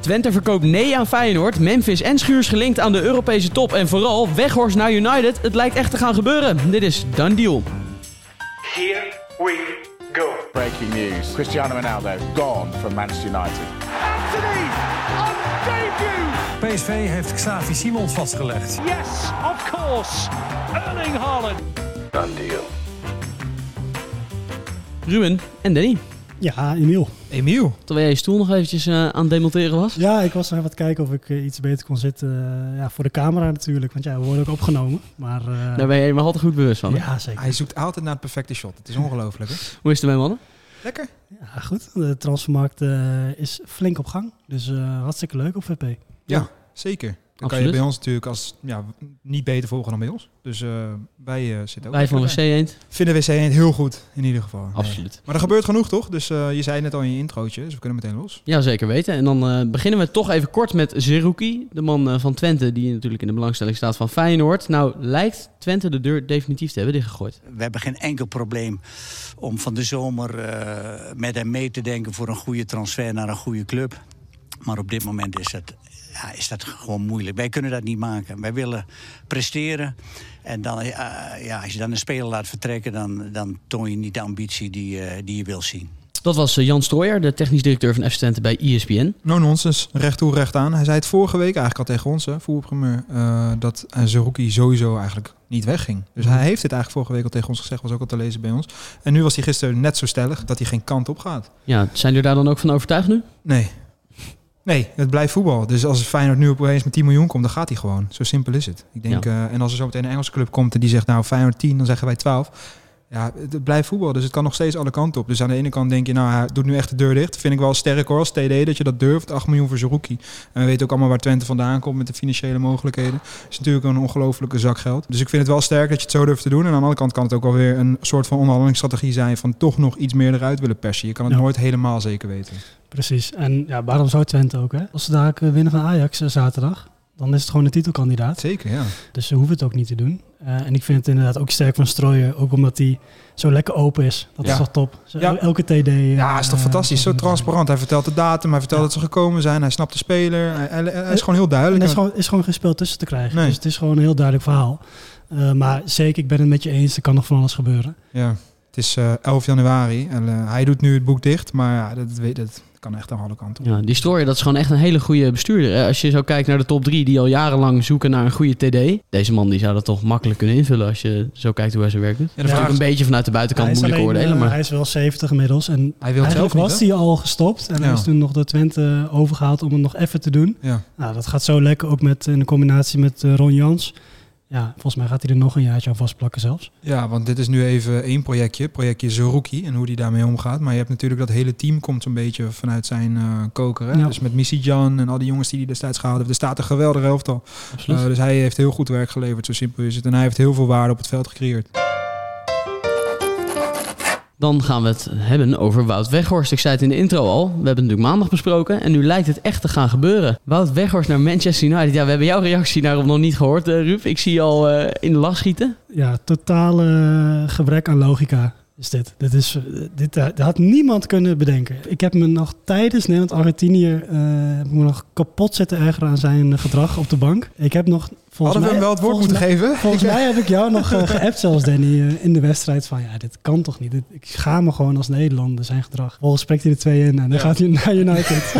Twente verkoopt nee aan Feyenoord. Memphis en Schuurs gelinkt aan de Europese top. En vooral Weghorst naar United. Het lijkt echt te gaan gebeuren. Dit is Done Deal. Here we go. Breaking news. Cristiano Ronaldo gone from Manchester United. Anthony on debut. PSV heeft Xavi Simons vastgelegd. Yes, of course. Erling Haaland. Done deal. Ruben en Danny. Ja, Emiel. Emiel. Terwijl jij je stoel nog eventjes eh, aan het demonteren was. Ja, ik was nog even aan het kijken of ik eh, iets beter kon zitten. eh, ja, voor de camera natuurlijk, want ja, we worden ook opgenomen. Maar eh, Daar ben je maar altijd goed bewust van. hè? ja, zeker. Hij zoekt altijd naar het perfecte shot. Het is ongelooflijk. hè? Hoe is het ermee, mannen? Lekker. Ja, goed. De transfermarkt eh, is flink op gang. Dus eh, hartstikke leuk op VP. Ja, zeker. Dan kan je bij ons natuurlijk als ja, niet beter volgen dan bij ons. Dus eh, wij eh, zitten ook. Wij van WC. Eend. Vinden WC Eend heel goed, in ieder geval. Nee. Absoluut. Maar er gebeurt genoeg, toch? Dus eh, je zei het net al in je introotje, dus we kunnen meteen los. Ja, zeker weten. En dan eh, beginnen we toch even kort met Zerouki, de man eh, van Twente, die natuurlijk in de belangstelling staat van Feyenoord. Nou, lijkt Twente de deur definitief te hebben dichtgegooid. We hebben geen enkel probleem om van de zomer eh, met hem mee te denken voor een goede transfer naar een goede club. Maar op dit moment is dat, ja, is dat gewoon moeilijk. Wij kunnen dat niet maken. Wij willen presteren. En dan, eh, ja, als je dan een speler laat vertrekken, dan, dan toon je niet de ambitie die, eh, die je wil zien. Dat was eh, Jan Strooijer, de technisch directeur van Twente bij ESPN. No nonsense, recht toe, recht aan. Hij zei het vorige week eigenlijk al tegen ons, hè, voetbalprimeur, eh dat uh, Zerouki sowieso eigenlijk niet wegging. Dus hij heeft het eigenlijk vorige week al tegen ons gezegd, was ook al te lezen bij ons. En nu was hij gisteren net zo stellig dat hij geen kant op gaat. Ja, zijn jullie daar dan ook van overtuigd nu? Nee. Nee, het blijft voetbal. Dus als Feyenoord nu opeens met 10 miljoen komt, dan gaat hij gewoon. Zo simpel is het. Ik denk, eh, en als er zo meteen een Engelse club komt en die zegt, nou Feyenoord 10, dan zeggen wij 12. Ja, het blijft voetbal, dus het kan nog steeds alle kanten op. Dus aan de ene kant denk je, nou, hij doet nu echt de deur dicht. Vind ik wel sterk hoor, als TD, dat je dat durft. 8 miljoen voor Zerouki. En we weten ook allemaal waar Twente vandaan komt met de financiële mogelijkheden. is natuurlijk een ongelofelijke zak geld. Dus ik vind het wel sterk dat je het zo durft te doen. En aan de andere kant kan het ook wel weer een soort van onderhandelingsstrategie zijn van toch nog iets meer eruit willen persen. Je kan het Ja. nooit helemaal zeker weten. Precies. En ja, waarom zou Twente ook? Hè? Als ze daar eh, winnen van Ajax eh, zaterdag, dan is het gewoon een titelkandidaat. Zeker, ja. Dus ze hoeven het ook niet te doen. Eh, en ik vind het inderdaad ook sterk van Strooien, ook omdat hij zo lekker open is. Dat Ja. is toch top. Zo, Ja. Elke TD. Ja, is toch fantastisch. Zo transparant. Hij vertelt de datum, hij vertelt Ja. dat ze gekomen zijn, hij snapt de speler. Hij, hij- hij is gewoon heel duidelijk. er is gewoon, is gewoon geen spel tussen te krijgen. Nee. Dus het is gewoon een heel duidelijk verhaal. Maar zeker, ik ben het met je eens. Er kan nog van alles gebeuren. Ja, het is eh 11 januari en eh, hij doet nu het boek dicht, maar ja, dat, weet, dat kan echt aan alle kanten. op. Ja, die Strooijer, dat is gewoon echt een hele goede bestuurder. hè. Als je zo kijkt naar de top drie die al jarenlang zoeken naar een goede TD. Deze man die zou dat toch makkelijk kunnen invullen als je zo kijkt hoe hij zijn werk doet. Ja, de Ja, vraag een beetje vanuit de buitenkant Hij moeilijk alleen, oordelen, eh, maar hij is wel 70 inmiddels. En Hij wil zelf niet, was hè? hij al gestopt. En hij Ja. is toen nog door Twente overgehaald om het nog even te doen. Ja. Nou, dat gaat zo lekker, ook met, in de combinatie met eh, Ron Jans. Ja, volgens mij gaat hij er nog een jaartje aan vastplakken zelfs. ja, want dit is nu even één projectje, projectje Zerouki en hoe die daarmee omgaat. Maar je hebt natuurlijk dat hele team komt zo'n beetje vanuit zijn eh koker. Hè? Ja. Dus met Missy Jan en al die jongens die hij destijds gehaald heeft. Er staat een geweldige elftal. absoluut. Eh, dus hij heeft heel goed werk geleverd, zo simpel is het. En hij heeft heel veel waarde op het veld gecreëerd. Dan gaan we het hebben over Wout Weghorst. Ik zei het in de intro al. We hebben het natuurlijk maandag besproken. En nu lijkt het echt te gaan gebeuren. Wout Weghorst naar Manchester United. Ja, we hebben jouw reactie daarop nog niet gehoord, eh Ruud. Ik zie je al eh, in de lach schieten. Ja, totale eh, gebrek aan logica is dit. Dit, is, dit, dat had niemand kunnen bedenken. Ik heb me nog tijdens Nederland-Argentinië me nog kapot zitten ergeren aan zijn gedrag op de bank. Ik heb nog... Hadden we hem wel het woord moeten mij- geven? Volgens mij heb ik jou nog eh, geappt zelfs, Danny, eh, in de wedstrijd van ja, dit kan toch niet. Dit- ik schaam me gewoon als Nederlander, zijn gedrag. Volgens spreekt hij er twee in en dan Ja. gaat hij naar United.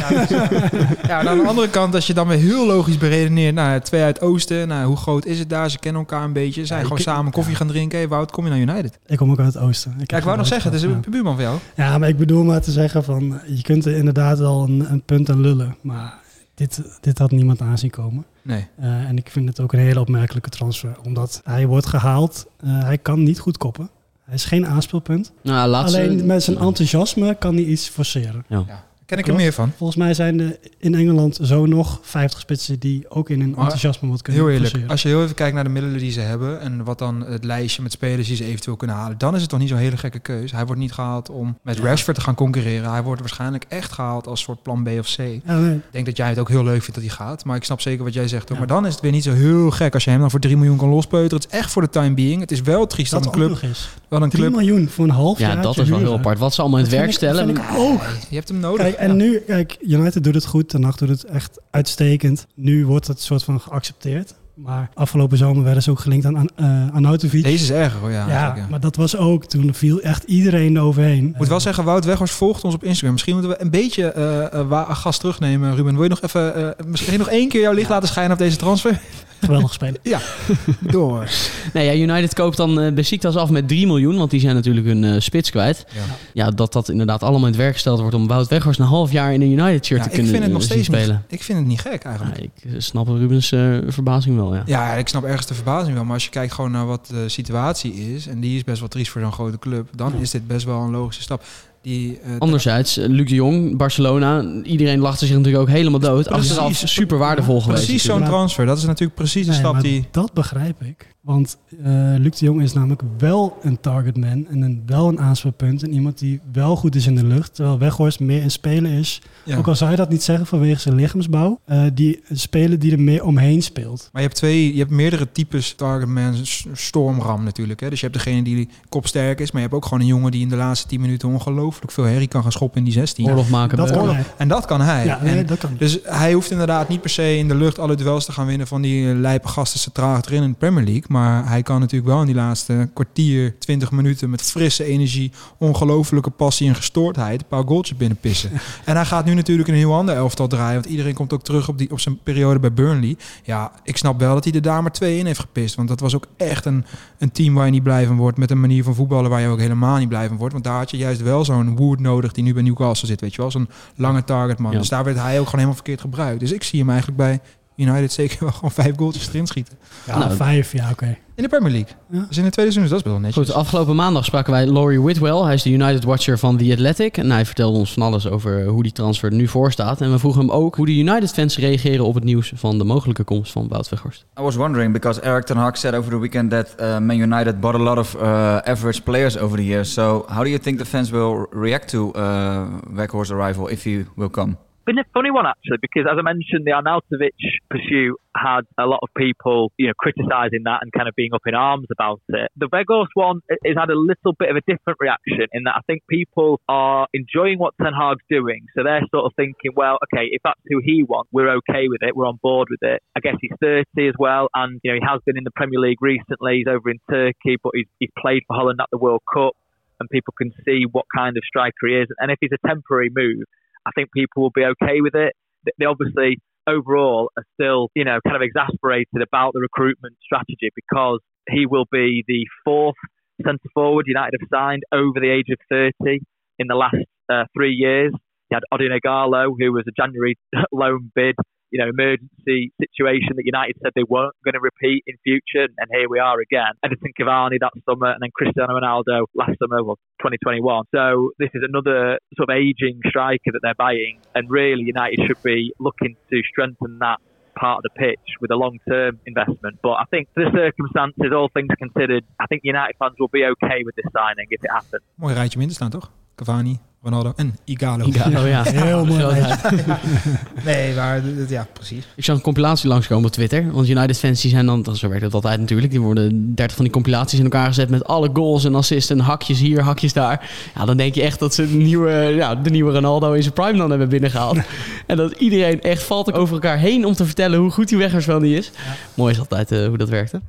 Ja, en aan de andere kant, als je dan weer heel logisch beredeneert, nou, twee uit oosten, nou, hoe groot is het daar? Ze kennen elkaar een beetje, zijn Ja, gewoon ik- samen koffie gaan drinken. Hey, Wout, kom je naar United? ik kom ook uit het oosten. Ik wou nog zeggen, het is een buurman van jou. Ja, maar ik bedoel maar te zeggen van, je kunt er inderdaad wel een, een punt aan lullen, maar dit, dit had niemand aanzien komen. Nee. Eh, en ik vind het ook een hele opmerkelijke transfer, omdat hij wordt gehaald, eh, hij kan niet goed koppen. Hij is geen aanspeelpunt. Nou, laatste... Alleen met zijn enthousiasme kan hij iets forceren. Ja. Ken ik er meer van? Volgens mij zijn er in Engeland zo nog 50 spitsen die ook in hun Maar enthousiasme wat kunnen Heel eerlijk, als je heel even kijkt naar de middelen die ze hebben en wat dan het lijstje met spelers die ze eventueel kunnen halen, dan is het toch niet zo'n hele gekke keus. Hij wordt niet gehaald om met Rashford te gaan concurreren. Hij wordt waarschijnlijk echt gehaald als soort plan B of C. Ik Ja, nee, denk dat jij het ook heel leuk vindt dat hij gaat, maar ik snap zeker wat jij zegt. Hoor. Ja. Maar dan is het weer niet zo heel gek als je hem dan voor 3 miljoen kan lospeuteren. Het is echt voor de time being. Het is wel triest dat dat een ook club, eens. wel een 3 club miljoen voor een half Ja, jaar. dat is wel heel apart. Wat ze allemaal in het werk stellen. Ik ook. Je hebt hem nodig. Kijk, en nu, kijk, United doet het goed. Ten Hag doet het echt uitstekend. Nu wordt het soort van geaccepteerd. Maar afgelopen zomer werden ze ook gelinkt aan, uh, Arnautovic. Deze is erger hoor, ja. Ja, ja, maar dat was ook, toen viel echt iedereen overheen. Ik moet wel zeggen, Wout Weghorst volgt ons op Instagram. Misschien moeten we een beetje uh, gas terugnemen. Ruben, wil je nog even, uh, misschien nog één keer jouw licht laten schijnen op deze transfer? Geweldig spelen. ja, door. nee, ja, United koopt dan uh, Besiktas af met 3 miljoen, want die zijn natuurlijk hun uh, spits kwijt. Ja. ja. dat dat inderdaad allemaal in het werk gesteld wordt om Wout Weghorst een half jaar in een United-shirt ja, te kunnen ik vind het nog steeds spelen. Niet, ik vind het niet gek eigenlijk. Ja, ik snap Rubens uh, verbazing wel, ja. Ja, ik snap ergens de verbazing wel. Maar als je kijkt gewoon naar wat de situatie is, en die is best wel triest voor zo'n grote club, dan is dit best wel een logische stap. Die, uh, Anderzijds, Luc de Jong, Barcelona, iedereen lachte zich natuurlijk ook helemaal dood. Precies, Achteraf super waardevol geweest. Precies zo'n transfer. Dat is natuurlijk precies de nee, stap die... Dat begrijp ik. Want uh, Luc de Jong is namelijk wel een targetman en een, wel een aanspeelpunt. En iemand die wel goed is in de lucht. Terwijl Weghorst meer een speler is. Ja. Ook al zou je dat niet zeggen vanwege zijn lichaamsbouw. Uh, die een speler die er meer omheen speelt. Maar je hebt twee, je hebt meerdere types targetman. Stormram natuurlijk. Hè? Dus je hebt degene die kopsterk is. Maar je hebt ook gewoon een jongen die in de laatste 10 minuten ongelooflijk veel herrie kan gaan schoppen in die 16. Oorlog maken. Dat kan hij. En dat kan hij. Ja, nee, en dat kan. Dus hij hoeft inderdaad niet per se in de lucht alle duels te gaan winnen van die lijpe gasten centraal erin in de Premier League. Maar hij kan natuurlijk wel in die laatste kwartier, 20 minuten met frisse energie, ongelofelijke passie en gestoordheid een paar goaltjes binnenpissen. en hij gaat nu natuurlijk een heel ander elftal draaien. Want iedereen komt ook terug op, die, op zijn periode bij Burnley. Ja, ik snap wel dat hij er daar maar twee in heeft gepist. Want dat was ook echt een, een team waar je niet blij van wordt. Met een manier van voetballen waar je ook helemaal niet blij van wordt. Want daar had je juist wel zo'n Wood nodig die nu bij Newcastle zit. Weet je wel, zo'n lange targetman. Ja. Dus daar werd hij ook gewoon helemaal verkeerd gebruikt. Dus ik zie hem eigenlijk bij United zeker wel gewoon vijf goaltjes erin schieten. Ja, Nou, vijf, ja, oké. In de Premier League. Ja. Dus in de tweede seizoen, dus dat is wel netjes. Goed, afgelopen maandag spraken wij Laurie Whitwell. Hij is de United Watcher van The Athletic. En hij vertelde ons van alles over hoe die transfer er nu voor staat. En we vroegen hem ook hoe de United-fans reageren op het nieuws van de mogelijke komst van Wout Weghorst. I was wondering because Eric Ten Hag said over the weekend that uh, Man United bought a lot of uh, average players over the years. So how do you think the fans will react to uh, Weghorst's arrival if he will come? Been a funny one actually because as I mentioned, the Arnautovic pursuit had a lot of people, you know, criticising that and kind of being up in arms about it. The Vegos one has had a little bit of a different reaction in that I think people are enjoying what Ten Hag's doing, so they're sort of thinking, well, okay, if that's who he wants, we're okay with it, we're on board with it. I guess he's 30 as well, and you know he has been in the Premier League recently. He's over in Turkey, but he's, he's played for Holland at the World Cup, and people can see what kind of striker he is. And if he's a temporary move. I think people will be okay with it. They obviously overall are still, you know, kind of exasperated about the recruitment strategy because he will be the fourth centre forward United have signed over the age of 30 in the last uh, three years. You had Odin Igalo, who was a January loan bid, you know, emergency situation that United said they weren't going to repeat in future, and here we are again. Edison Cavani that summer, and then Cristiano Ronaldo last summer, well, 2021. So this is another sort of aging striker that they're buying, and really United should be looking to strengthen that part of the pitch with a long-term investment. But I think the circumstances, all things considered, I think United fans will be okay with this signing if it happens. Mooi rijtje minder staan, toch? Cavani, Ronaldo en Igalo. Igalo, ja. Heel mooi. Nee, maar ja, precies. Ik zag een compilatie langskomen op Twitter. Want United-fans die zijn dan, zo werkt het altijd natuurlijk, die worden 30 van die compilaties in elkaar gezet met alle goals en assists en hakjes hier, hakjes daar. Ja, dan denk je echt dat ze de nieuwe, ja, de nieuwe Ronaldo in zijn prime dan hebben binnengehaald. en dat iedereen echt valt over elkaar heen om te vertellen hoe goed die weggers wel niet is. Mooi is altijd eh, hoe dat werkte.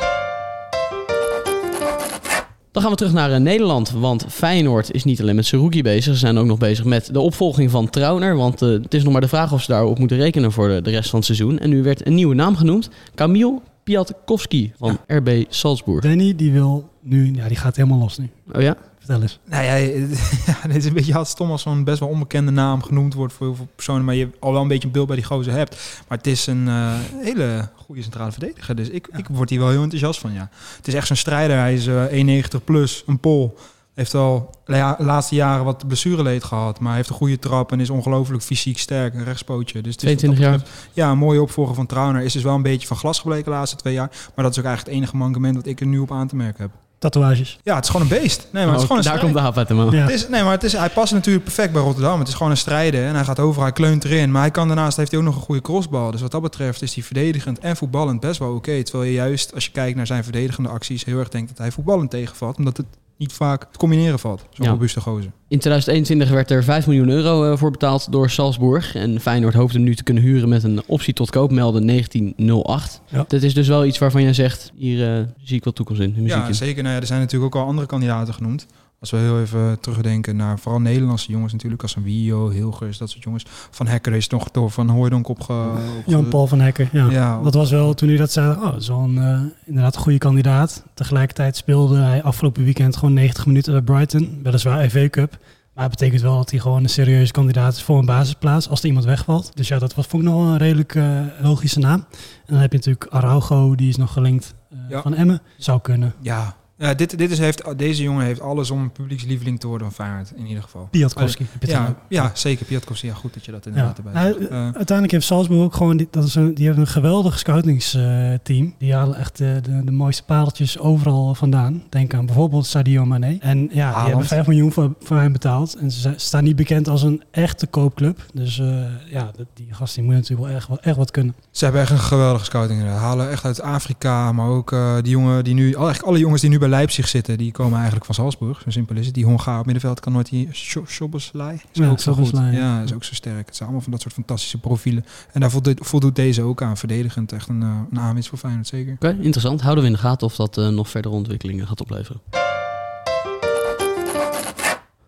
Dan gaan we terug naar eh, Nederland, want Feyenoord is niet alleen met zijn rookie bezig. Ze zijn ook nog bezig met de opvolging van Trauner. Want eh, het is nog maar de vraag of ze daarop moeten rekenen voor de, de rest van het seizoen. En nu werd een nieuwe naam genoemd. Camille Piatkowski van RB Salzburg. Danny, die wil nu, ja, die gaat helemaal los nu. Oh ja? Vertel eens. Nou ja, dit is een beetje stom als zo'n best wel onbekende naam genoemd wordt voor heel veel personen, maar je al wel een beetje een beeld bij die gozer hebt. Maar het is een eh, hele goede centrale verdediger, dus ik, ik word hier wel heel enthousiast van, ja. Het is echt zo'n strijder, hij is eh 1,90 plus, een pol. Heeft al de laatste jaren wat blessureleed gehad, maar heeft een goede trap en is ongelooflijk fysiek sterk, een rechtspootje. Dus het is wat 22 dat jaar. Ja, een mooie opvolger van Trauner. Is dus wel een beetje van glas gebleken de laatste twee jaar, maar dat is ook eigenlijk het enige mankement wat ik er nu op aan te merken heb. Tatoeages. Ja, het is gewoon een beest. Nee, maar het is gewoon een Oh, daar strijd. komt de haap uit de man. Ja. Het is, nee, maar het is, hij past natuurlijk perfect bij Rotterdam. Het is gewoon een strijder en hij gaat over, hij kleunt erin. Maar hij kan daarnaast heeft hij ook nog een goede crossbal. Dus wat dat betreft is hij verdedigend en voetballend best wel oké. Terwijl je juist, als je kijkt naar zijn verdedigende acties, heel erg denkt dat hij voetballend tegenvalt. Omdat het niet vaak te combineren valt. Zo'n Ja. robuuste gozer. In 2021 werd er 5 miljoen euro eh, voor betaald door Salzburg. En Feyenoord hoopt hem nu te kunnen huren met een optie tot koop, melden 1908. Ja. Dat is dus wel iets waarvan jij zegt, hier eh, zie ik wel toekomst in, in muziek. Ja, in. zeker. Nou ja, er zijn natuurlijk ook al andere kandidaten genoemd. Als we heel even terugdenken naar vooral Nederlandse jongens natuurlijk. Als een Wio, Hilgers, dat soort jongens. Van Hekker is nog door Van Hooijdonk opge... Jan-Paul van Hekken, ja. Ja. Dat was wel, toen hij dat zei, oh, een, eh, inderdaad een goede kandidaat. Tegelijkertijd speelde hij afgelopen weekend gewoon 90 minuten bij Brighton. Weliswaar FA Cup. Maar het betekent wel dat hij gewoon een serieuze kandidaat is voor een basisplaats als er iemand wegvalt. Dus ja, dat was, vond ik nog wel een redelijk eh, logische naam. En dan heb je natuurlijk Araujo, die is nog gelinkt eh, Ja. van Emmen. Zou kunnen. Ja, ja dit, dit is, heeft, deze jongen heeft alles om een publiekslieveling te worden van Feyenoord. In ieder geval. Piatkowski. dan Ja, ja, zeker. Piatkowski. Ja, goed dat je dat Ja. inderdaad erbij Nou, zegt. eh, Eh, uiteindelijk heeft Salzburg ook gewoon, die, dat is een, die hebben een geweldig scoutingsteam. die halen echt de, de, de mooiste pareltjes overal vandaan. Denk aan bijvoorbeeld Sadio Mane. En ja, die Haaland. hebben 5 miljoen voor, voor hem betaald. En ze staan niet bekend als een echte koopclub. Dus eh, ja, die gast die moet natuurlijk wel echt, wel echt wat kunnen. Ze hebben echt een geweldige scouting. inderdaad. Halen echt uit Afrika, maar ook eh, die jongen die nu, al- eigenlijk alle jongens die nu bij Leipzig zitten, die komen eigenlijk van Salzburg. Zo simpel is het. Die Hongaar op middenveld kan nooit die Scho- Schoboslai. Is Ja, ook zo goed. Ja. Is ook zo sterk. Het zijn allemaal van dat soort fantastische profielen. En daar voldoet, voldoet deze ook aan. Verdedigend echt een, eh, een aanwinst voor Feyenoord, zeker. Oké, interessant. Houden we in de gaten of dat eh, nog verdere ontwikkelingen gaat opleveren.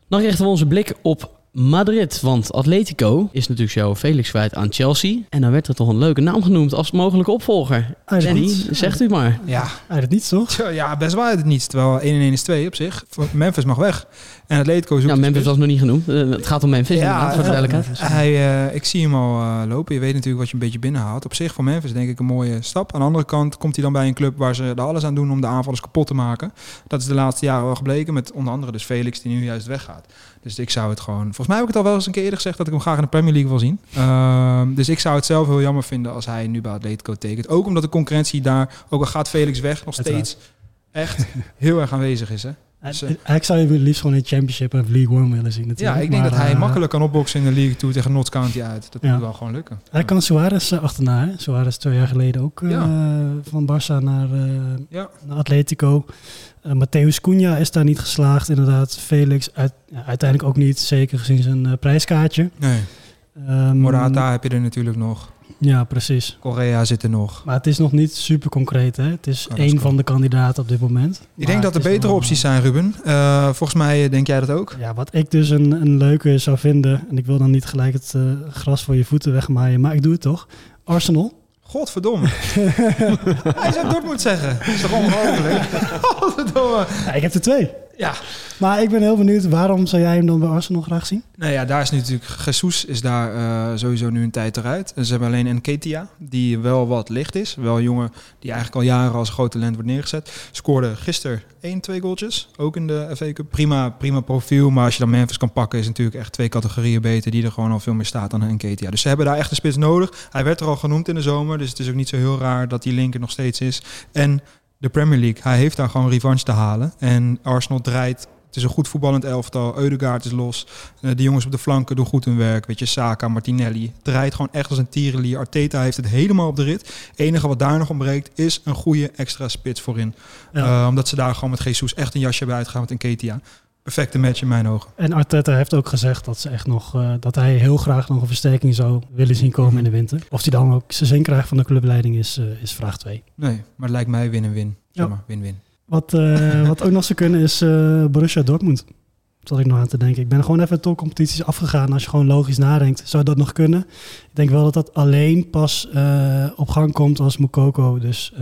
Dan richten we onze blik op Madrid. Want Atletico is natuurlijk jouw Felix kwijt aan Chelsea. En dan werd er toch een leuke naam genoemd als mogelijke opvolger. Uit het Danny, niets. zegt u maar. Ja, Uit het niets, toch? Ja, best wel uit het niets. Terwijl 1 en 1 is 2 op zich. Memphis mag weg. En Atletico zoekt Ja, een Memphis was nog niet genoemd. Eh, het gaat om Memphis inderdaad, voor de eh, duidelijkheid. Hij, eh, ik zie hem al lopen. Je weet natuurlijk wat je een beetje binnenhaalt. Op zich voor Memphis denk ik een mooie stap. Aan de andere kant komt hij dan bij een club waar ze er alles aan doen om de aanvallers kapot te maken. Dat is de laatste jaren wel gebleken. Met onder andere dus Felix die nu juist weggaat. Dus ik zou het gewoon... Volgens mij heb ik het al wel eens een keer eerder gezegd dat ik hem graag in de Premier League wil zien. Ehm, dus ik zou het zelf heel jammer vinden als hij nu bij Atletico tekent. Ook omdat de concurrentie daar, ook al gaat Felix weg, nog Uiteraard. steeds echt heel erg aanwezig is. Hè? Dus, eh, Eigenlijk zou je liefst gewoon in Championship of League One willen zien ja, ik denk Maar, dat hij eh, makkelijk kan opboksen in de League toe tegen Notts County uit. Dat Ja. moet wel gewoon lukken. Hij kan Suarez eh, achterna. Hè? Suarez twee jaar geleden ook Ja. van Barça naar, Ja. naar Atletico. Matthäus Cunha is daar niet geslaagd, inderdaad. Felix uit, ja, uiteindelijk ook niet, zeker gezien zijn prijskaartje. Nee. Ehm, Morata heb je er natuurlijk nog. Ja, precies. Korea zit er nog. Maar het is nog niet super concreet. Hè? Het is Carrasco. één van de kandidaten op dit moment. Ik denk dat er betere opties zijn, Ruben. Eh, volgens mij denk jij dat ook. Ja, wat ik dus een, een leuke zou vinden, en ik wil dan niet gelijk het eh, gras voor je voeten wegmaaien, maar ik doe het toch. Arsenal. Godverdomme. Hij zou Dortmund zeggen. Dat is toch ongelooflijk? Godverdomme. Ja, ik heb er twee. Ja. Maar ik ben heel benieuwd, waarom zou jij hem dan bij Arsenal graag zien? Nou ja, daar is nu natuurlijk... Jesus is daar eh, sowieso nu een tijd eruit. En ze hebben alleen Nketia, die wel wat licht is. Wel een jongen die eigenlijk al jaren als groot talent wordt neergezet. Scoorde gisteren 1, 2 goaltjes. Ook in de FA Cup. Prima, prima profiel. Maar als je dan Memphis kan pakken, is natuurlijk echt twee categorieën beter. Die er gewoon al veel meer staat dan Nketia. Dus ze hebben daar echt een spits nodig. Hij werd er al genoemd in de zomer. Dus het is ook niet zo heel raar dat die linker nog steeds is. En de Premier League. Hij heeft daar gewoon revanche te halen. En Arsenal draait. Het is een goed voetballend elftal. Eudegaard is los. Eh, de jongens op de flanken doen goed hun werk. Weet je, Saka, Martinelli. Draait gewoon echt als een tierenlier. Arteta heeft het helemaal op de rit. Het enige wat daar nog ontbreekt is een goede extra spits voorin. Ja. Eh, omdat ze daar gewoon met Jesus echt een jasje hebben uitgegaan met een Ketia. Perfecte match in mijn ogen. En Arteta heeft ook gezegd dat, ze echt nog, eh, dat hij heel graag nog een versterking zou willen zien komen in de winter. Of hij dan ook zijn zin krijgt van de clubleiding is, eh, is vraag 2. Nee, maar het lijkt mij win-en-win. Zeg Ja. maar, win-win. Wat, eh, wat ook nog zou kunnen is Borussia Dortmund. Zat ik nog aan te denken. Ik ben gewoon even topcompetities afgegaan. Als je gewoon logisch nadenkt, zou dat nog kunnen. Ik denk wel dat dat alleen pas op gang komt als Mukoko dus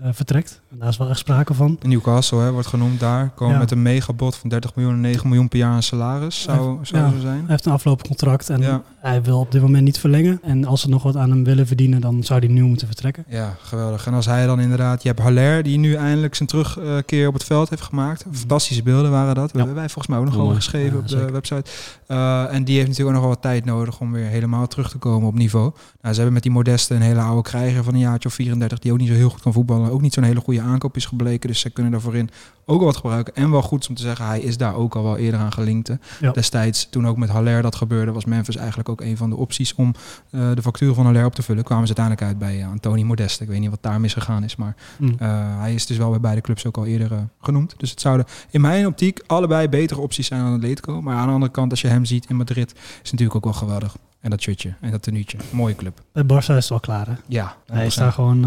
eh, eh, vertrekt. En daar is wel echt sprake van. En Newcastle hè, wordt genoemd daar. Komen Ja. met een megabod van 30 miljoen en 9 miljoen per jaar aan salaris. Zou, zou ja, zo zijn. Hij heeft een aflopend contract en Ja. hij wil op dit moment niet verlengen. En als ze nog wat aan hem willen verdienen, dan zou hij nu moeten vertrekken. Ja, geweldig. En als hij dan inderdaad... Je hebt Haller, die nu eindelijk zijn terugkeer op het veld heeft gemaakt. Fantastische beelden waren dat. We hebben wij volgens mij ook nog over geschreven op de zeker. website. Uh, en die heeft natuurlijk ook nog wel wat tijd nodig om weer helemaal terug te komen op niveau. Nou, ze hebben met die Modeste een hele oude krijger van een jaartje of 34... die ook niet zo heel goed kan voetballen. Ook niet zo'n hele goede aankoop is gebleken. Dus ze kunnen daar voorin ook wel wat gebruiken. En wel goed om te zeggen, hij is daar ook al wel eerder aan gelinkt. Ja. Destijds, toen ook met Haller dat gebeurde, was Memphis eigenlijk ook een van de opties om eh, de factuur van Haller op te vullen. Kwamen ze uiteindelijk uit bij uh, Anthony Modeste. Ik weet niet wat daar misgegaan is, maar Mm. hij is dus wel bij beide clubs ook al eerder genoemd. Dus het zouden in mijn optiek allebei betere opties zijn dan Atletico. Maar aan de andere kant, als je hem ziet in Madrid, is het natuurlijk ook wel geweldig. En dat shirtje en dat tenuutje. Mooie club. Bij Barça is het wel klaar, hè? Ja, Hij is daar gewoon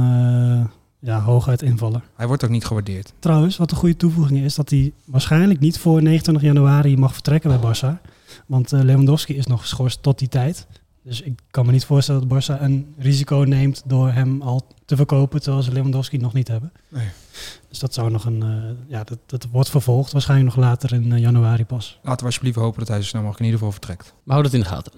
ja, hooguit invaller. Hij wordt ook niet gewaardeerd. Trouwens, wat een goede toevoeging is, dat hij waarschijnlijk niet voor 29 januari mag vertrekken bij Barça. Want eh, Lewandowski is nog geschorst tot die tijd. Dus ik kan me niet voorstellen dat Barça een risico neemt door hem al te verkopen, terwijl ze Lewandowski nog niet hebben. Nee. Dus dat zou nog een, eh, ja, dat, dat wordt vervolgd, waarschijnlijk nog later in eh, januari pas. Laten we alsjeblieft hopen dat hij zo snel mogelijk in ieder geval vertrekt. We houden het in de gaten.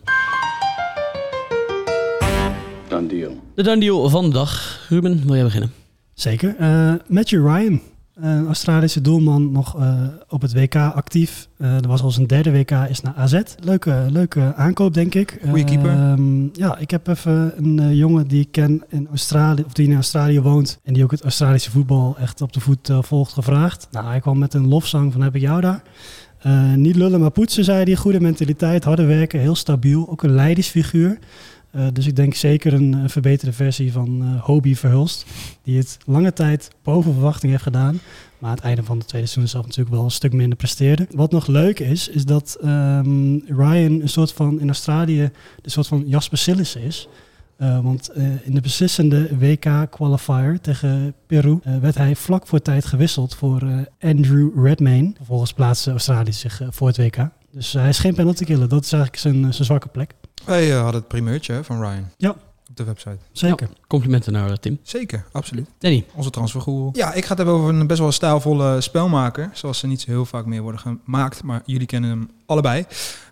Done deal. De done deal van de dag. Ruben, wil jij beginnen? Zeker. Eh, Matthew Ryan, een Australische doelman, nog eh, op het WK actief. Eh dat was al zijn derde WK, is naar AZ. Leuke, leuke aankoop, denk ik. Goeie keeper. Ehm, ja, ik heb even een eh, jongen die ik ken in Australië, of die in Australië woont. En die ook het Australische voetbal echt op de voet eh, volgt, gevraagd. Nou, hij kwam met een lofzang van heb ik jou daar. Eh, niet lullen, maar poetsen, zei hij. Goede mentaliteit, harde werken, heel stabiel. Ook een leidersfiguur. Eh, dus ik denk zeker een, verbeterde versie van eh Hobie Verhulst. Die het lange tijd boven verwachting heeft gedaan. Maar aan het einde van de tweede seizoen zelf natuurlijk wel een stuk minder presteerde. Wat nog leuk is, is dat ehm, Ryan een soort van in Australië een soort van Jasper Sillissen is. Eh, want in de beslissende WK-qualifier tegen Peru werd hij vlak voor tijd gewisseld voor Andrew Redmayne. Vervolgens plaatste Australië zich voor het WK. Dus hij is geen penalty killer. Dat is eigenlijk zijn, zijn zwakke plek. Wij eh, hadden het primeurtje hè, van Ryan Ja. op de website. Zeker. Complimenten naar eh, Tim. Zeker, absoluut. Danny. Onze transfergoeroe. Ja, ik ga het hebben over een best wel stijlvolle spelmaker. Zoals ze niet zo heel vaak meer worden gemaakt. Maar jullie kennen hem allebei.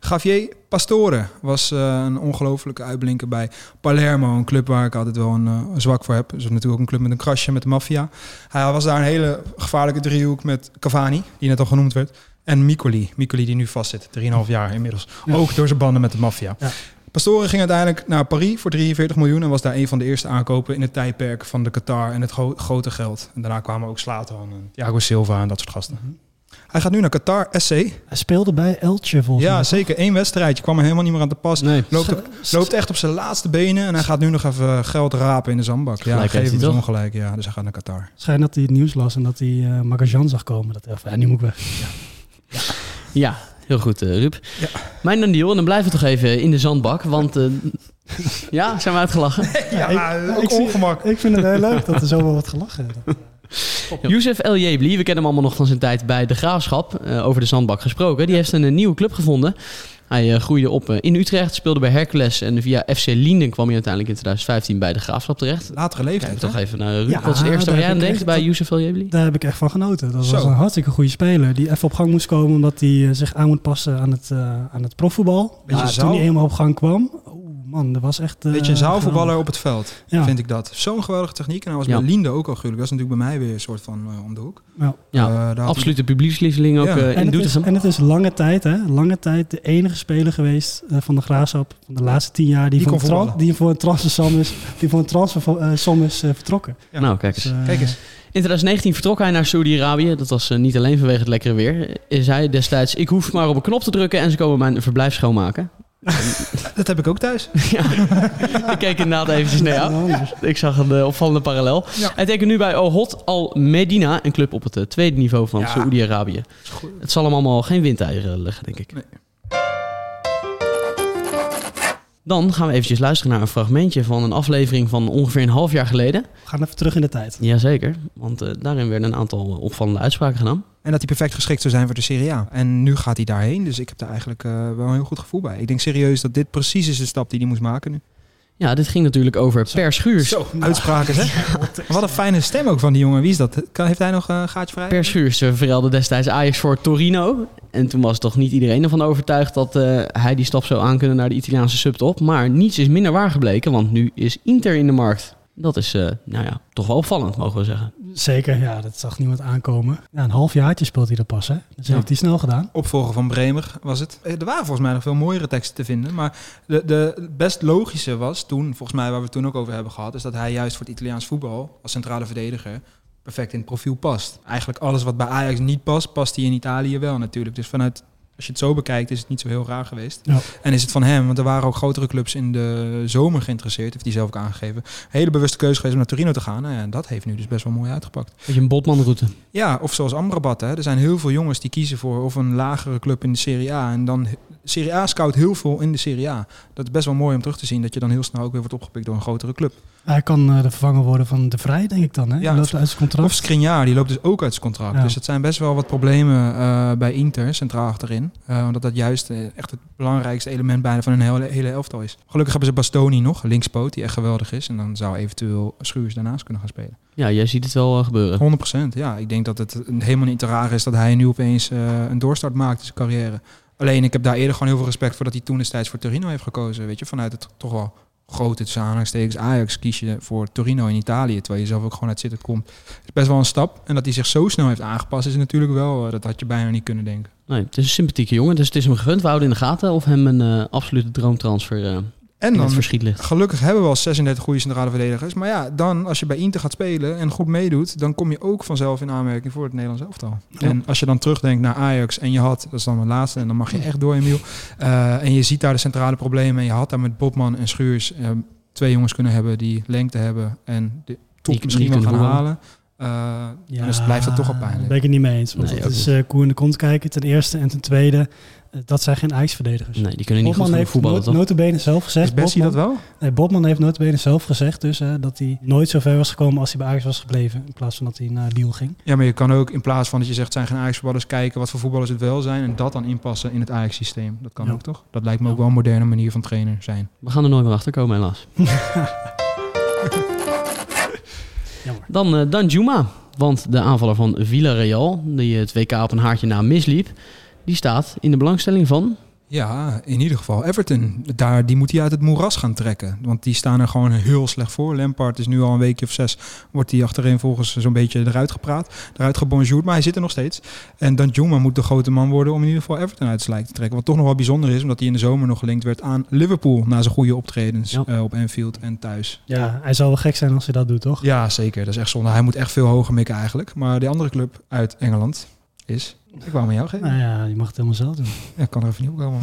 Javier Pastore was eh, een ongelofelijke uitblinker bij Palermo. Een club waar ik altijd wel een, eh, zwak voor heb. Dus natuurlijk ook een club met een krasje met de maffia. Hij was daar een hele gevaarlijke driehoek met Cavani, die net al genoemd werd. En Micoli. Micoli die nu vastzit. 3,5 jaar inmiddels. Ja. Ook door zijn banden met de maffia. Ja. Pastore ging uiteindelijk naar Paris voor 43 miljoen en was daar een van de eerste aankopen in het tijdperk van de Qatar en het gro- grote geld. En daarna kwamen ook Slatan en Thiago Silva en dat soort gasten. Hij gaat nu naar Qatar SC. Hij speelde bij Elche volgens Ja, mij. zeker. Eén wedstrijdje. Kwam er helemaal niet meer aan te pas. Nee. Loopt, op- loopt echt op zijn laatste benen en hij gaat nu nog even geld rapen in de zandbak. Ja, geef hem toch? ongelijk. Ja, dus hij gaat naar Qatar. Schijnt dat hij het nieuws las en dat hij eh Magajan zag komen. Dat ja, nu moet ik weg. Ja, heel goed, eh Ruud. Ja. Mijn deal, en dan blijven we toch even in de zandbak. Want eh, ja, zijn we uitgelachen? Ja, ik- ook ik zie- ongemak. Ik vind het heel leuk dat er zoveel wordt gelachen. Youssef El Jebli, we kennen hem allemaal nog van zijn tijd bij de Graafschap. eh, over de zandbak gesproken. Die heeft een, eh, nieuwe club gevonden. Hij eh, groeide op eh, in Utrecht, speelde bij Hercules. En via FC Linden kwam hij uiteindelijk in 2015 bij de Graafschap terecht. Latere Kijk leeftijd, toch hè? even naar Ruud. Ja, Wat is het eerste waar jij aan denkt bij Youssef El? Daar heb ik echt van genoten. Dat Zo. was een hartstikke goede speler. Die even op gang moest komen omdat hij eh, zich aan moet passen aan het, aan het profvoetbal. Beetje Maar zaal- toen hij eenmaal op gang kwam, man, dat was echt... eh, Weet je, een zaalvoetballer geweldig. op het veld, Ja. vind ik dat. Zo'n geweldige techniek. En hij was Ja. bij Linde ook al gruwelijk. Dat is natuurlijk bij mij weer een soort van eh, om de hoek. Ja. Ja, Eh, daar had hij- absolute publiekslieveling ook Ja. eh, En in het, is, Doetinchem. en het is lange tijd, hè? Lange tijd de enige speler geweest eh, van de Graafschap van de laatste tien jaar die, Die voor, die voor een transfersom is, die voor een transfersom is eh, vertrokken. Ja. Nou, kijk eens. Dus, eh, Kijk eens. In 2019 vertrok hij naar Saudi-Arabië. Dat was eh, niet alleen vanwege het lekkere weer. Is hij destijds, ik hoef maar op een knop te drukken en ze komen mijn verblijf schoonmaken. Dat heb ik ook thuis. ik keek inderdaad eventjes naar jou. Ja, Ik zag een eh, opvallende parallel. Ja. Hij tekent nu bij Al-Hot Al-Medina, een club op het eh, tweede niveau van Ja. Saoedi-Arabië. Het zal hem allemaal geen windeieren leggen, denk ik. Nee. Dan gaan we eventjes luisteren naar een fragmentje van een aflevering van ongeveer een half jaar geleden. We gaan even terug in de tijd. Jazeker, want eh, daarin werden een aantal opvallende uitspraken gedaan. En dat hij perfect geschikt zou zijn voor de Serie A. En nu gaat hij daarheen. Dus ik heb daar eigenlijk eh, wel een heel goed gevoel bij. Ik denk serieus dat dit precies is de stap die hij moest maken nu. Ja, dit ging natuurlijk over Per Schuurs. Zo, uitspraken hè? Wat een fijne stem ook van die jongen. Wie is dat? Heeft hij nog een gaatje vrij? Per Schuurs eh, verruilde destijds Ajax voor Torino. En toen was toch niet iedereen ervan overtuigd dat eh, hij die stap zou aankunnen naar de Italiaanse subtop. Maar niets is minder waar gebleken, want nu is Inter in de markt. Dat is, eh, nou ja, toch wel opvallend, mogen we zeggen. Zeker, ja, dat zag niemand aankomen. Ja, een half jaartje speelt hij er pas, hè? Dus Ja. heeft hij snel gedaan. Opvolger van Bremer was het. Eh, Er waren volgens mij nog veel mooiere teksten te vinden. Maar de, de best logische was toen, volgens mij waar we het toen ook over hebben gehad, is dat hij juist voor het Italiaans voetbal als centrale verdediger perfect in het profiel past. Eigenlijk alles wat bij Ajax niet past, past hij in Italië wel natuurlijk. Dus vanuit, als je het zo bekijkt, is het niet zo heel raar geweest. Ja. En is het van hem, want er waren ook grotere clubs in de zomer geïnteresseerd, heeft hij zelf ook aangegeven. Hele bewuste keuze geweest om naar Torino te gaan. Nou En dat heeft nu dus best wel mooi uitgepakt. Beetje een botmanroute. Ja, of zoals Amrabat. Hè. Er zijn heel veel jongens die kiezen voor of een lagere club in de Serie A. En dan Serie A scout heel veel in de Serie A. Dat is best wel mooi om terug te zien dat je dan heel snel ook weer wordt opgepikt door een grotere club. Hij kan eh, de vervanger worden van De Vrij, denk ik dan. Hè? Ja, loopt uit zijn contract. Of Skriniar, die loopt dus ook uit zijn contract. Ja. Dus het zijn best wel wat problemen eh, bij Inter, centraal achterin. Eh, omdat dat juist eh, echt het belangrijkste element bijna van een hele, hele elftal is. Gelukkig hebben ze Bastoni nog, linkspoot, die echt geweldig is. En dan zou eventueel Schuurs daarnaast kunnen gaan spelen. Ja, jij ziet het wel eh, gebeuren. 100%. Ja, ik denk dat het helemaal niet te raar is dat hij nu opeens eh, een doorstart maakt in zijn carrière. Alleen ik heb daar eerder gewoon heel veel respect voor dat hij toen destijds voor Torino heeft gekozen. Weet je, vanuit het toch wel grote tussen aanhalingstekens Ajax kies je voor Torino in Italië, terwijl je zelf ook gewoon uit zitten komt. is best wel een stap. En dat hij zich zo snel heeft aangepast is natuurlijk wel, eh, dat had je bijna niet kunnen denken. Nee, het is een sympathieke jongen, dus het is hem gegund. We houden in de gaten of hem een eh, absolute droomtransfer eh, En dan, verschiet ligt. gelukkig hebben we al 36 goede centrale verdedigers. Maar ja, dan als je bij Inter gaat spelen en goed meedoet, dan kom je ook vanzelf in aanmerking voor het Nederlands elftal. En als je dan terugdenkt naar Ajax en je had, dat is dan de laatste, en dan mag je echt door, Emiel. Eh, en je ziet daar de centrale problemen en je had daar met Bobman en Schuurs eh, twee jongens kunnen hebben die lengte hebben en de top Die- misschien wel gaan halen. Eh Ja, dus blijft dat toch Daar pijnlijk. ben ik het niet mee eens. Want Nee, het is eh koe in de kont kijken, ten eerste. En ten tweede, eh, dat zijn geen Ajax-verdedigers. Nee, die kunnen niet goed Bobman genoeg heeft voetballen, toch? notabene zelf gezegd... Is Bessie dat wel? Nee, Bobman heeft notabene zelf gezegd dus, dat hij nooit zo ver was gekomen als hij bij Ajax was gebleven. In plaats van dat hij naar Lille ging. Ja, maar je kan ook in plaats van dat je zegt, het zijn geen Ajax-voetballers, kijken wat voor voetballers het wel zijn en dat dan inpassen in het Ajax-systeem. Dat kan Ja. ook toch? Dat lijkt me ook wel een moderne manier van trainer zijn. We gaan er nooit meer achter komen, helaas. Dan, eh Dan Juma. Want de aanvaller van Villarreal, die het WK op een haartje na misliep, die staat in de belangstelling van... Ja, in ieder geval Everton. Daar, die moet hij uit het moeras gaan trekken. Want die staan er gewoon heel slecht voor. Lampard is nu al een weekje of zes, wordt hij achterin volgens zo'n beetje eruit gepraat. Eruit gebonjourd, maar hij zit er nog steeds. En Dan Juma moet de grote man worden om in ieder geval Everton uit de slijk te trekken. Wat toch nog wel bijzonder is, omdat hij in de zomer nog gelinkt werd aan Liverpool. Na zijn goede optredens Ja. eh, op Anfield en thuis. Ja, hij zal wel gek zijn als hij dat doet, toch? Ja, zeker. Dat is echt zonde. Hij moet echt veel hoger mikken eigenlijk. Maar die andere club uit Engeland is... Ik wou hem aan jou geven. Nou ja, je mag het helemaal zelf doen. Ja, ik kan er even niet opkomen.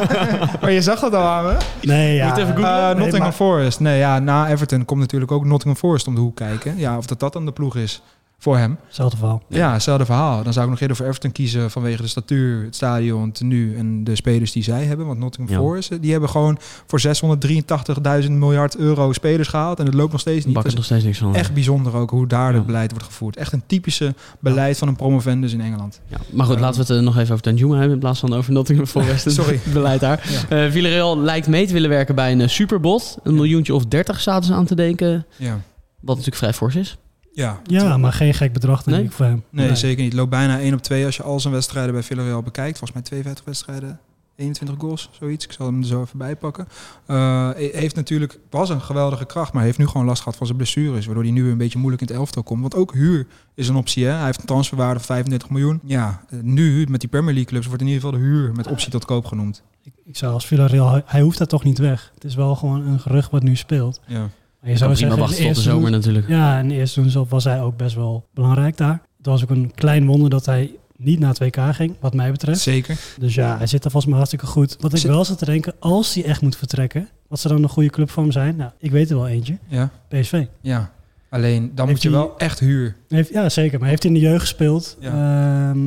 maar je zag dat al aan me. Nee, ja. Moet even googlen. Eh, Nee, Nottingham maar- Forest. Nee, ja, na Everton komt natuurlijk ook Nottingham Forest om de hoek kijken. Ja, of dat dat dan de ploeg is voor hem. Hetzelfde verhaal. Ja, hetzelfde verhaal. Dan zou ik nog eerder voor Everton kiezen vanwege de statuur, het stadion, het tenue en de spelers die zij hebben. Want Nottingham Ja. Forest, eh, die hebben gewoon voor 683.000 miljard euro spelers gehaald. En het loopt nog steeds niet. Bak er nog steeds niks van. echt bijzonder ook hoe daar Ja. het beleid wordt gevoerd. Echt een typische beleid van een promovendus in Engeland. Ja, maar goed, laten we het eh, nog even over Danjuma hebben in plaats van over Nottingham Forest. Sorry. het beleid daar. Eh Villarreal lijkt mee te willen werken bij een superbot. Een miljoentje of dertig zaten ze aan te denken. Ja. Wat natuurlijk vrij fors is. Ja, Ja, maar geen gek bedrag denk Nee? ik voor hem. Nee, zeker niet. Het loopt bijna 1 op 2 als je al zijn wedstrijden bij Villarreal bekijkt. Volgens mij 52 wedstrijden, 21 goals, zoiets. Ik zal hem er zo even bij pakken. Eh, heeft natuurlijk, was een geweldige kracht, maar heeft nu gewoon last gehad van zijn blessures. Waardoor hij nu weer een beetje moeilijk in het elftal komt. Want ook huur is een optie. Hè? Hij heeft een transferwaarde van 35 miljoen. Ja, eh, nu met die Premier League clubs wordt in ieder geval de huur met optie tot koop genoemd. Ik, ik zou als Villarreal, hij- hij hoeft daar toch niet weg. Het is wel gewoon een gerucht wat nu speelt. Ja. Maar je Zou prima zeggen, wachten tot de eerste zomer natuurlijk. Ja, in de eerste seizoen was hij ook best wel belangrijk daar. Het was ook een klein wonder dat hij niet naar het WK ging, wat mij betreft. Zeker. Dus ja, hij zit er volgens mij hartstikke goed. Wat ik Zit- wel zat te denken, als hij echt moet vertrekken, wat zou dan een goede club voor hem zijn? Nou, ik weet er wel eentje. Ja. PSV. ja. Alleen dan Heeft moet je hij- wel echt huur. Heeft, ja, zeker. Maar heeft hij in de jeugd gespeeld? Ehm,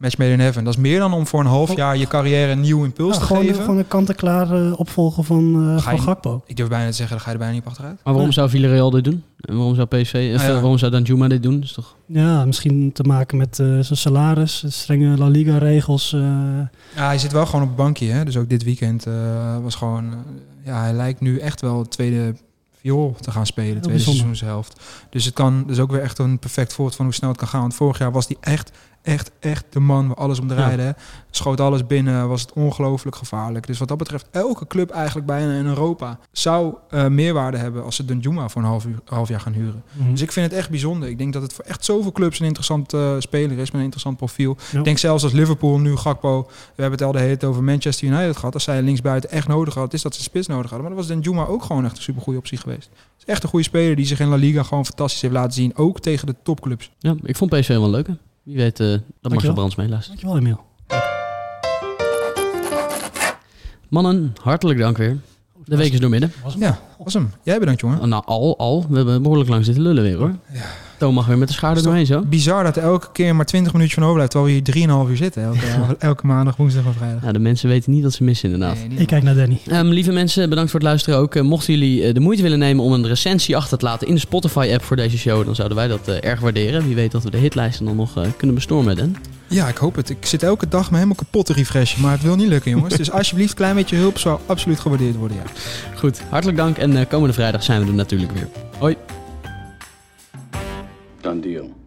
Match made in heaven. Dat is meer dan om voor een half Gewoon- jaar je carrière een nieuw impuls ja, te gewoon, geven. gewoon een kant-en-klaar eh, opvolger van, eh Ga van je- Gakpo. Ik durf bijna te zeggen, daar ga je er bijna niet op achteruit. Maar waarom Nee. zou Villarreal dit doen? En waarom zou PSV, of, ja. eh, waarom zou Danjuma dit doen? Is toch... Ja, misschien te maken met eh, zijn salaris, strenge La Liga-regels. eh, Ja, hij zit wel gewoon op het bankje. Hè? Dus ook dit weekend eh, was gewoon... ja, hij lijkt nu echt wel het tweede viool te gaan spelen. Tweede bijzonder. seizoenshelft. Dus het kan dus ook weer echt een perfect voorbeeld van hoe snel het kan gaan. Want vorig jaar was hij echt echt, echt de man waar alles om draaide. hè. Schoot alles binnen, was het ongelooflijk gevaarlijk. Dus wat dat betreft, elke club eigenlijk bijna in Europa zou eh, meerwaarde hebben als ze Danjuma voor een half, uur, half jaar gaan huren. Mhm. Dus ik vind het echt bijzonder. Ik denk dat het voor echt zoveel clubs een interessant eh, speler is met een interessant profiel. Ja. Ik denk zelfs als Liverpool nu Gakpo, we hebben het al de hele tijd over Manchester United gehad. Als zij linksbuiten echt nodig hadden, is dat ze spits nodig hadden. Maar dan was Danjuma ook gewoon echt een supergoeie optie geweest. Het is echt een goede speler die zich in La Liga gewoon fantastisch heeft laten zien. Ook tegen de topclubs. Ja, ik vond PSV wel een leuke. Wie weet eh, dat Marcel Dankjewel. Brands meeluistert. Dankjewel, Emiel. Mannen, hartelijk dank weer. De week is doormidden. Ja, was hem. Jij bedankt, jongen. Nou, al, al. We hebben behoorlijk lang zitten lullen weer, hoor. Toon mag weer met de schaar er Is doorheen, zo. Bizar dat er elke keer maar 20 minuutjes van overblijft, terwijl we hier 3,5 uur zitten. Elke, elke maandag, woensdag en vrijdag. Ja, de mensen weten niet wat ze missen, inderdaad. Nee, Ik kijk naar Danny. Ehm, lieve mensen, bedankt voor het luisteren ook. Eh, mochten jullie eh, de moeite willen nemen om een recensie achter te laten in de Spotify-app voor deze show, dan zouden wij dat eh, erg waarderen. Wie weet dat we de hitlijsten dan nog kunnen bestormen, Dan. Ja, ik hoop het. Ik zit elke dag me helemaal kapot te refreshen, maar het wil niet lukken, jongens. Dus alsjeblieft, klein beetje hulp zou absoluut gewaardeerd worden, ja. Goed, hartelijk dank en eh, komende vrijdag zijn we er natuurlijk weer. Hoi. Done deal.